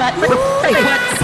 cut. Hey, cut.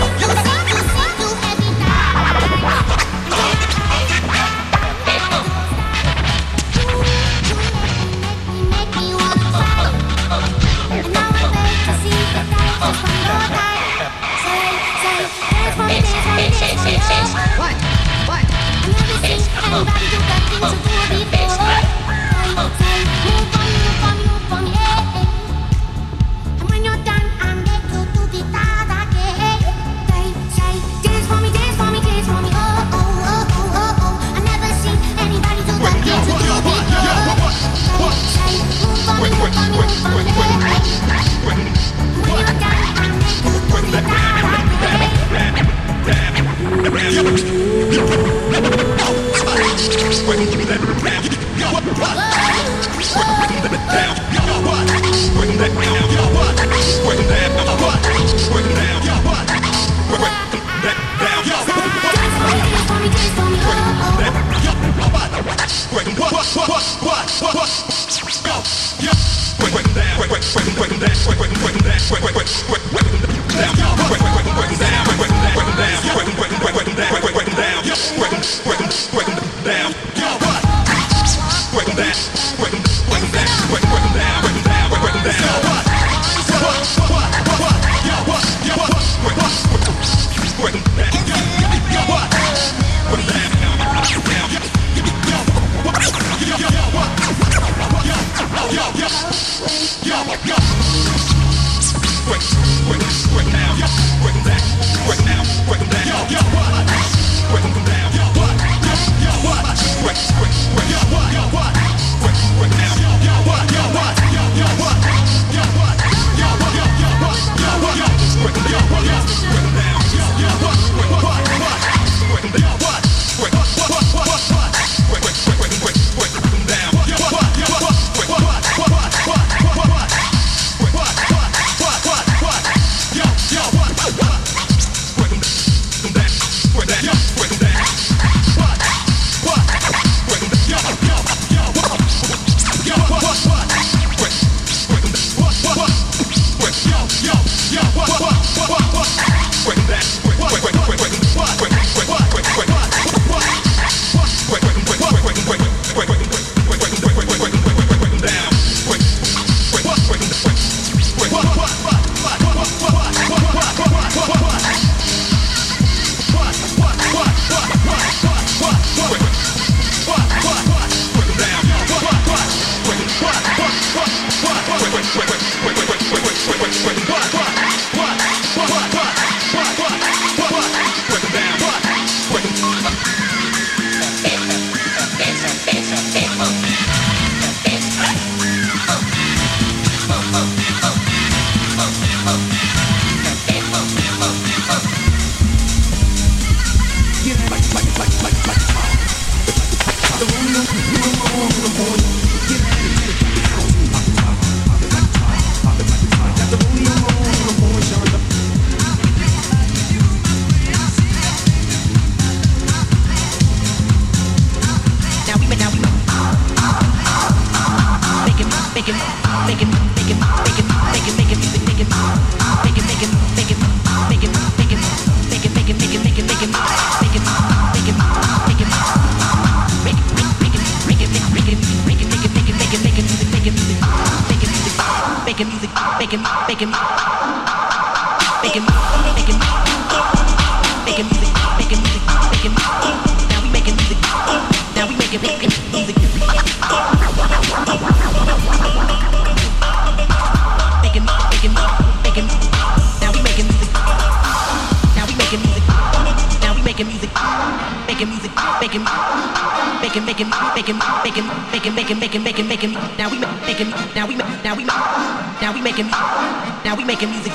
make it, make it, make it, make it, make it, make it, make it, make it, make it. Now we make it, now we now we now we making, now we making music,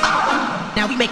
now we make.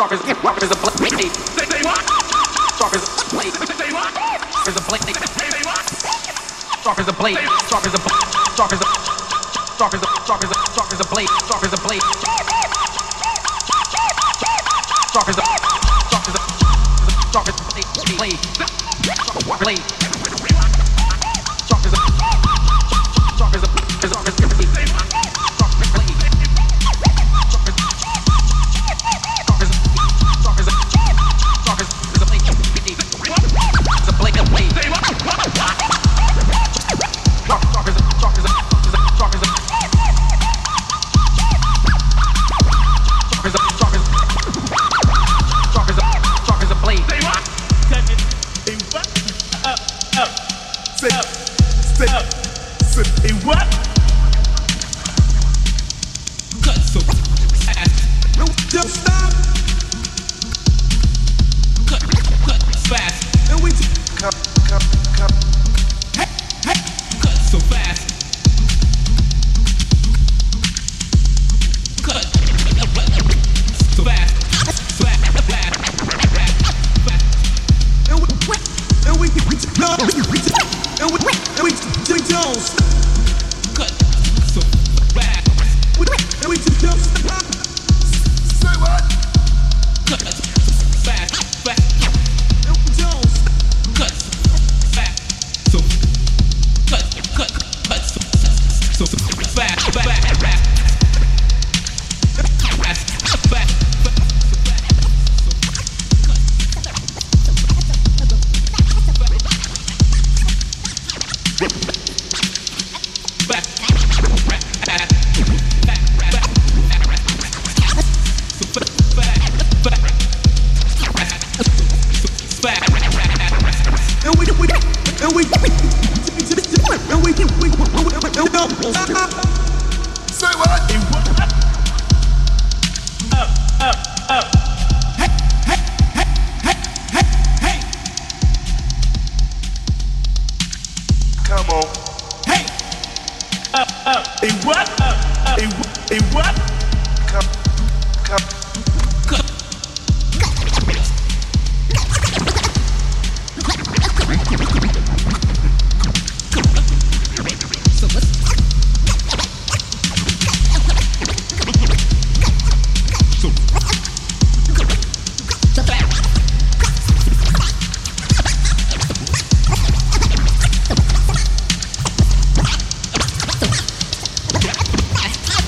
Sharpest rock is a blade. They they rock. Sharpest blade. They rock. Is a blade. They they rock. Sharp as a blade. Sharp as a blade. Sharp as a sharp as a sharp as a sharp as a blade. Sharp as a blade. Sharp as a sharp as a sharp as a blade. Blade. Blade.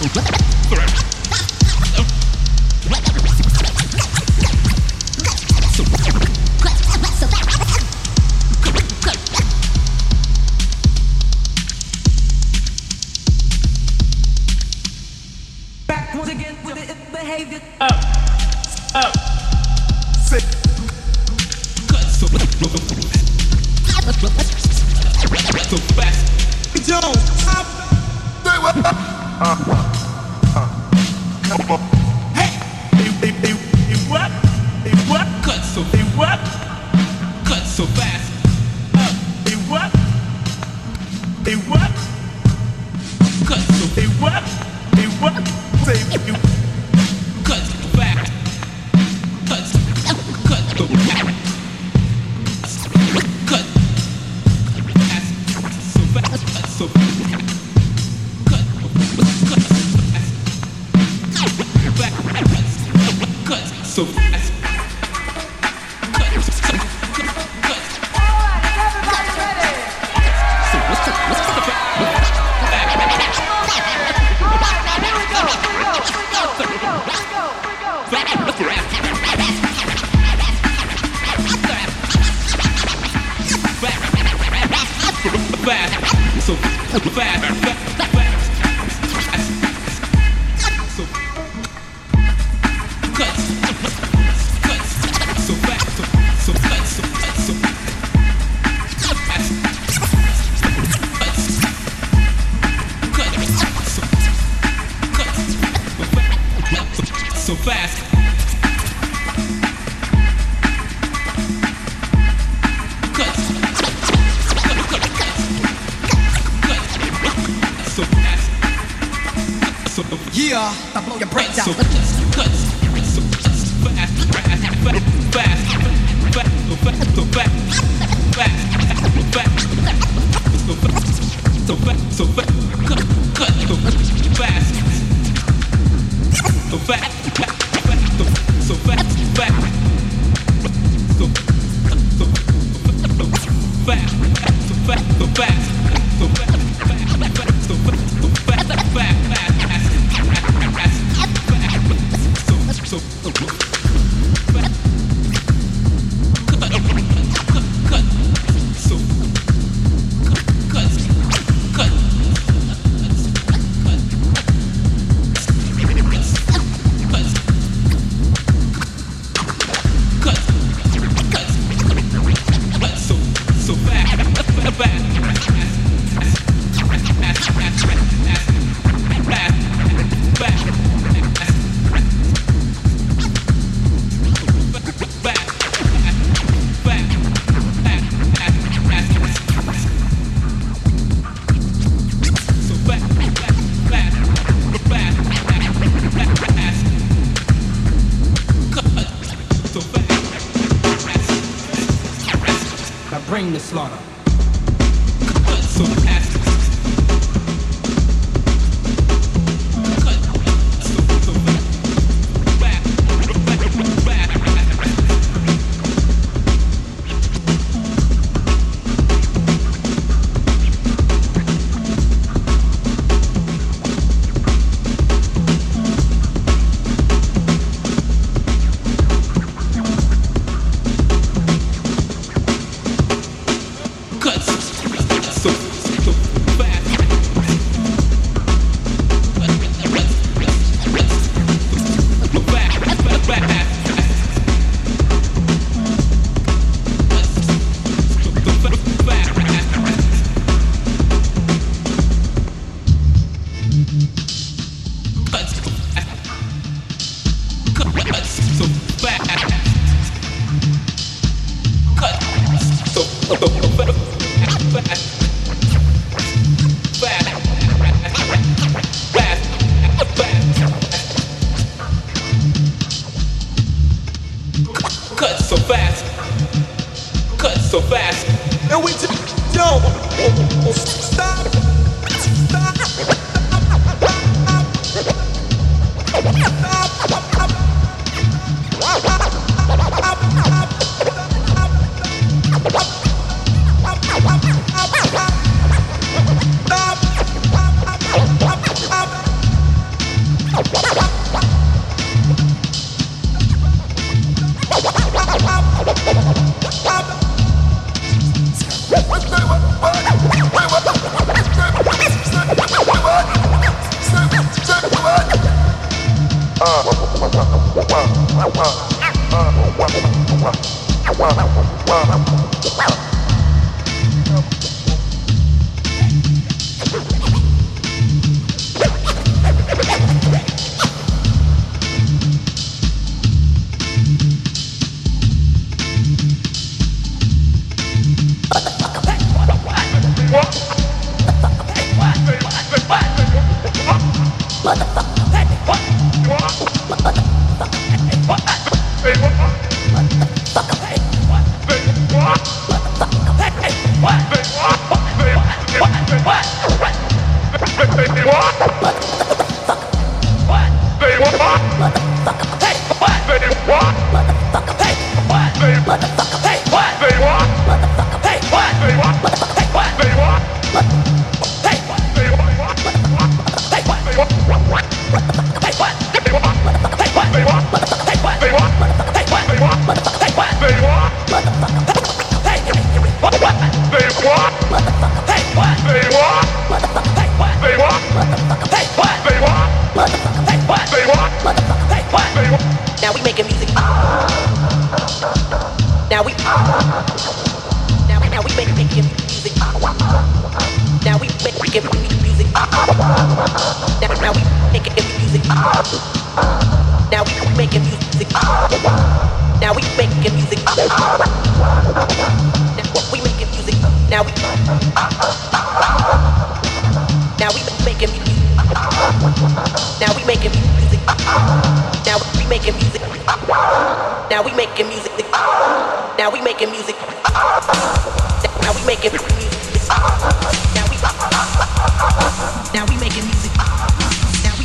Let's go. fast, so fast.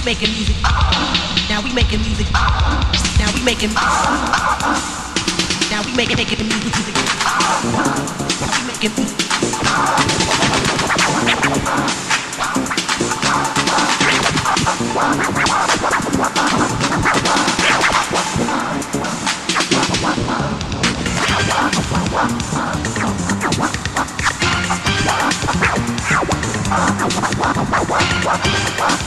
Making music. Now we making music. Now we making. Now we making making music. Music. We making music. music.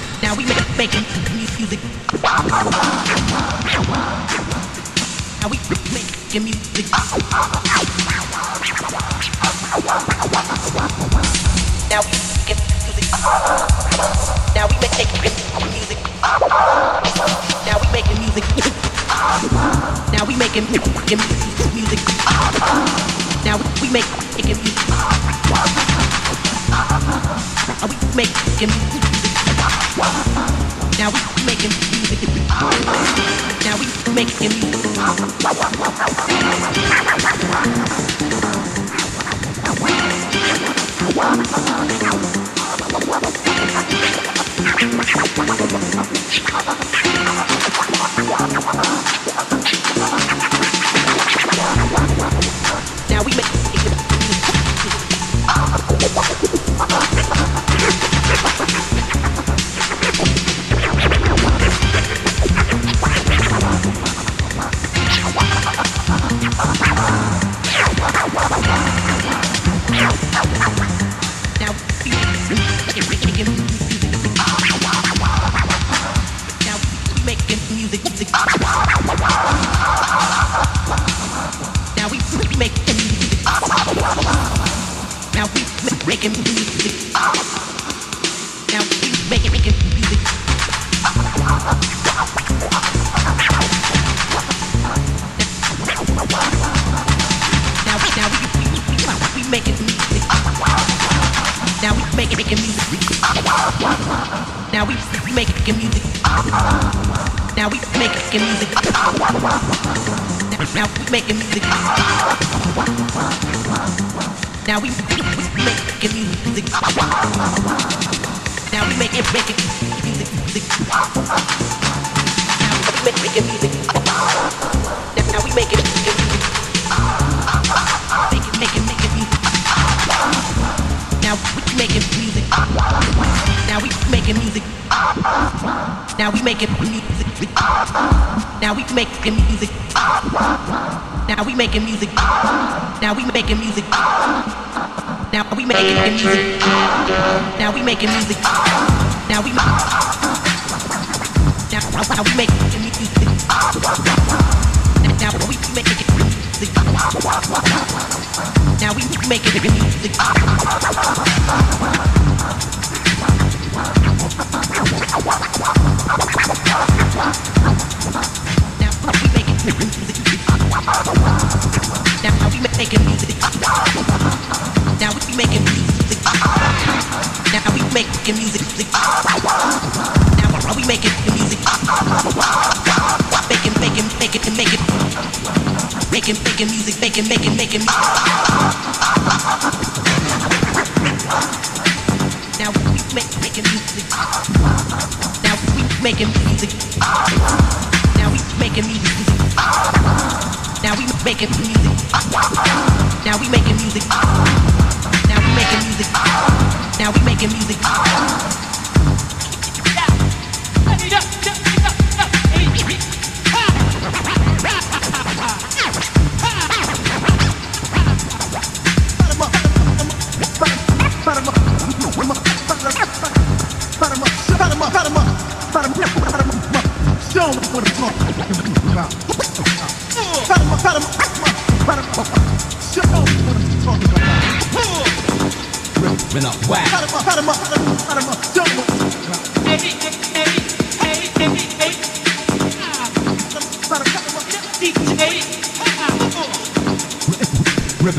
making music. Now we making music. Now we get music. Now we make music. Now we making music. Now we making music. Now we make music. Now we make music. Now we making music. Now we making music. Now we. Now we making music. Now we making making music. music. Now we making music. Now we making music. Making making making music. Now we making music. Now we making music. Now we making music. Now we making music. Now we making music. Now we making music. Now we making music. Now we making music. Now we now we making music. Now we making music. Now we making music. Now we making music. Now we making music. Now we making music. Now we making music. Now we making music. Making, making, making, making, making, making music, making, making, making. Now we make, making music. Now we making music. Now we making music. Now we making music. Now we making music. Now we making music. Now we making music.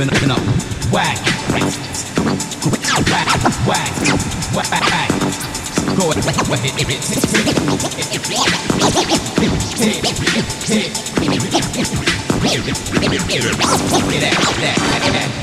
Ripping up, and up whack. Whack, whack, whack. Go ahead, go ahead, hit it,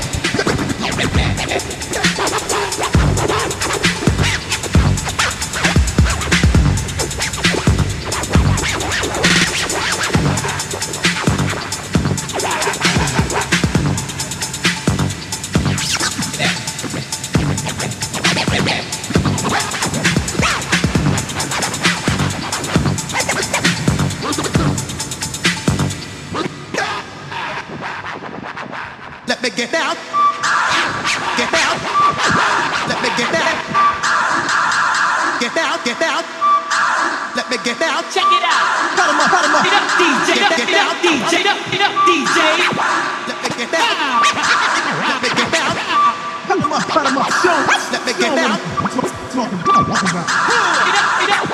get down. Get down. Let me get down. Get down, get down. Let me get down. Check it out. Cut 'em up, cut 'em up. Get up, DJ. Get, Get get up, down. DJ. Get up, get up, DJ. Let me get down. Let me get down. Cut 'em up, cut 'em up. Let me get down. Get up, get up,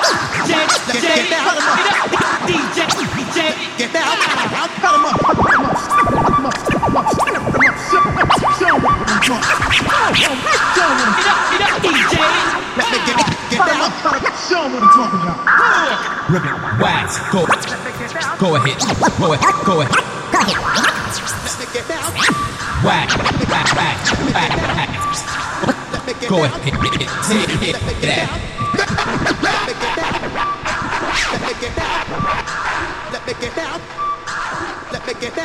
DJ. Get- DJ. get down. Get up, DJ. DJ. Get down. Cut 'em up. Ripping. Go, ahead. go ahead, go ahead, go ahead. Whack, whack, whack, whack, whack. Go ahead, hit, hit, hit, hit, Let me get that. down. Let me get down. Let me get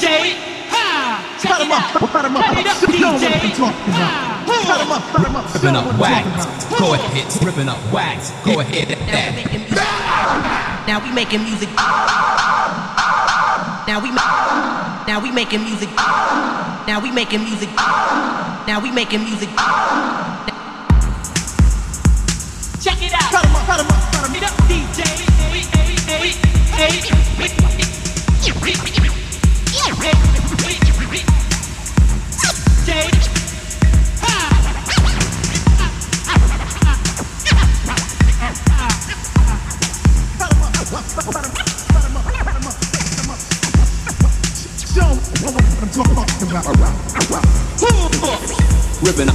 down. Let me get down. Let me get down. Get up, DJ. Ha! Check it out. Cut it up, DJ. Ha! Ripping up wax. Go ahead, ripping up wax. Go ahead, Now we that. making music. Now we making music. Now we now we making music. Now we making music. Now we making music. Check it out. Cut 'em up, cut 'em up, cut 'em up. Get up, DJ. Hey, hey, hey, hey, hey. DJ. Ripping up.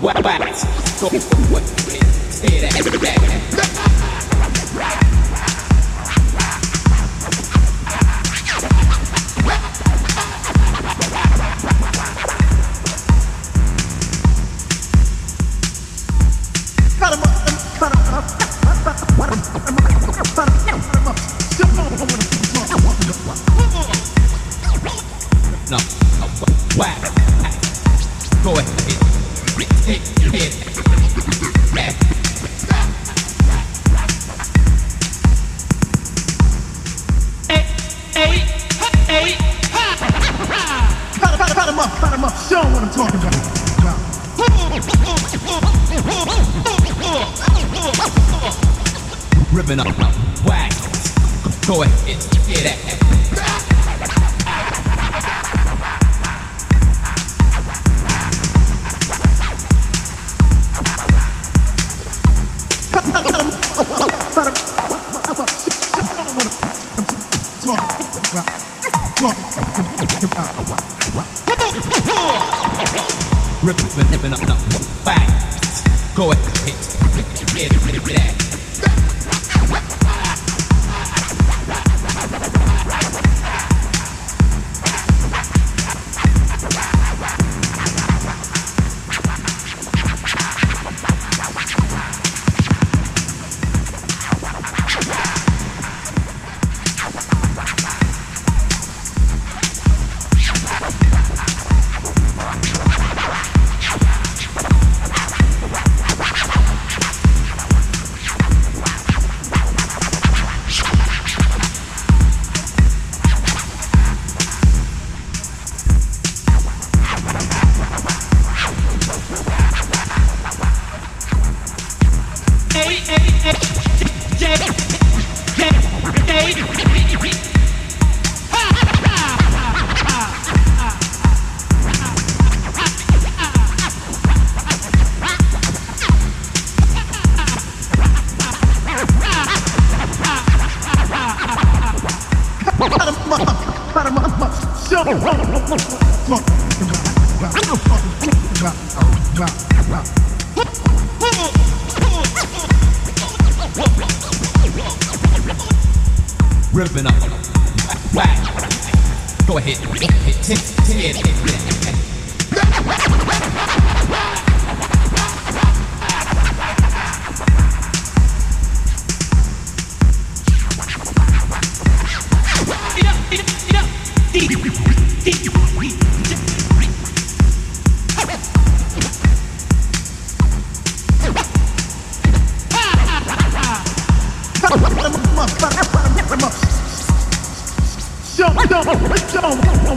Whack, wax. Go ahead, hit Ripping up. Whack. Go ahead. Hit, hit, hit, hit, hit.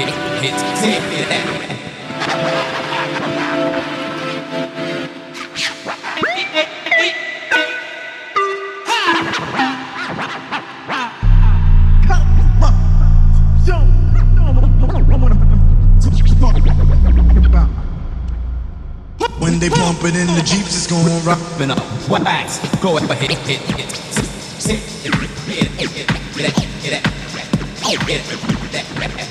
Go ahead, hit, hit, hit that. When they bump it in the Jeeps, it's gonna rock. Ripping up, whack. Go ahead, hit, hit, hit, hit, hit, hit, hit, hit, hit, hit, hit, hit, hit, hit. Ripping,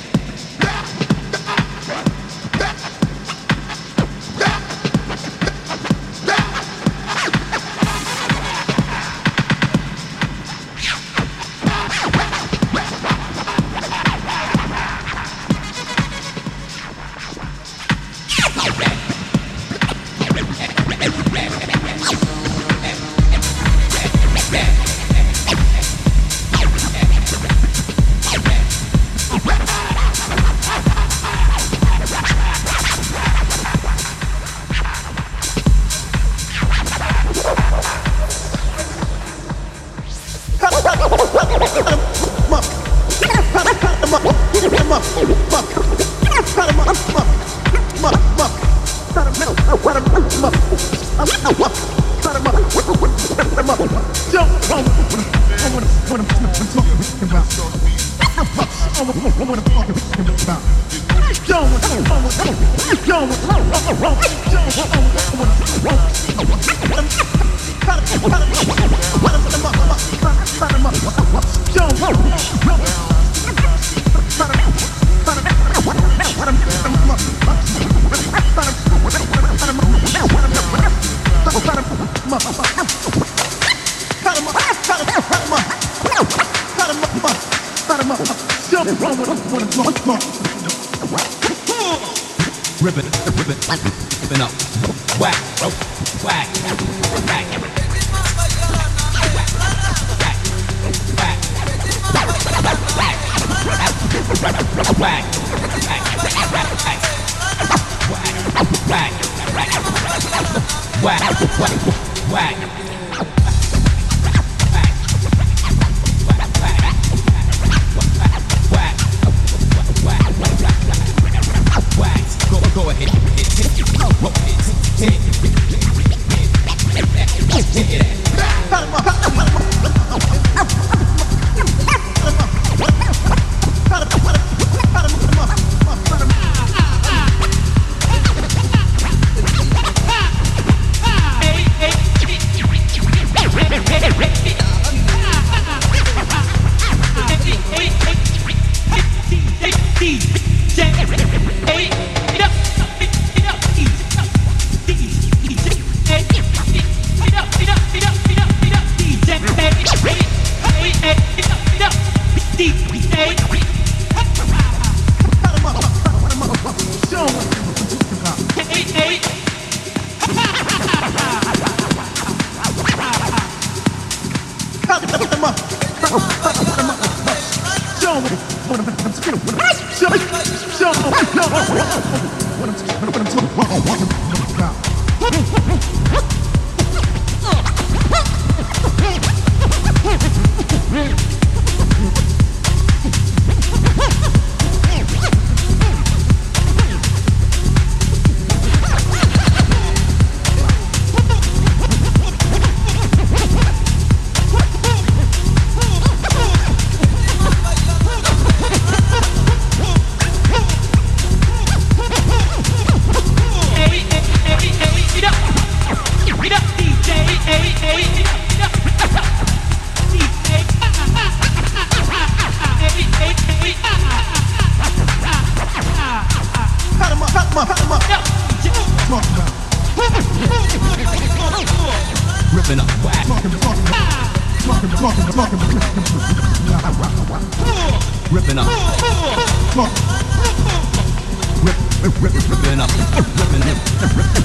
Ripping up, ripping it,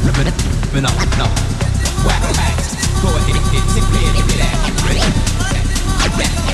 ripping ripping up, no. Whack, go ahead, hit, hit, hit, hit, hit, hit, hit, hit, hit, hit, hit, hit,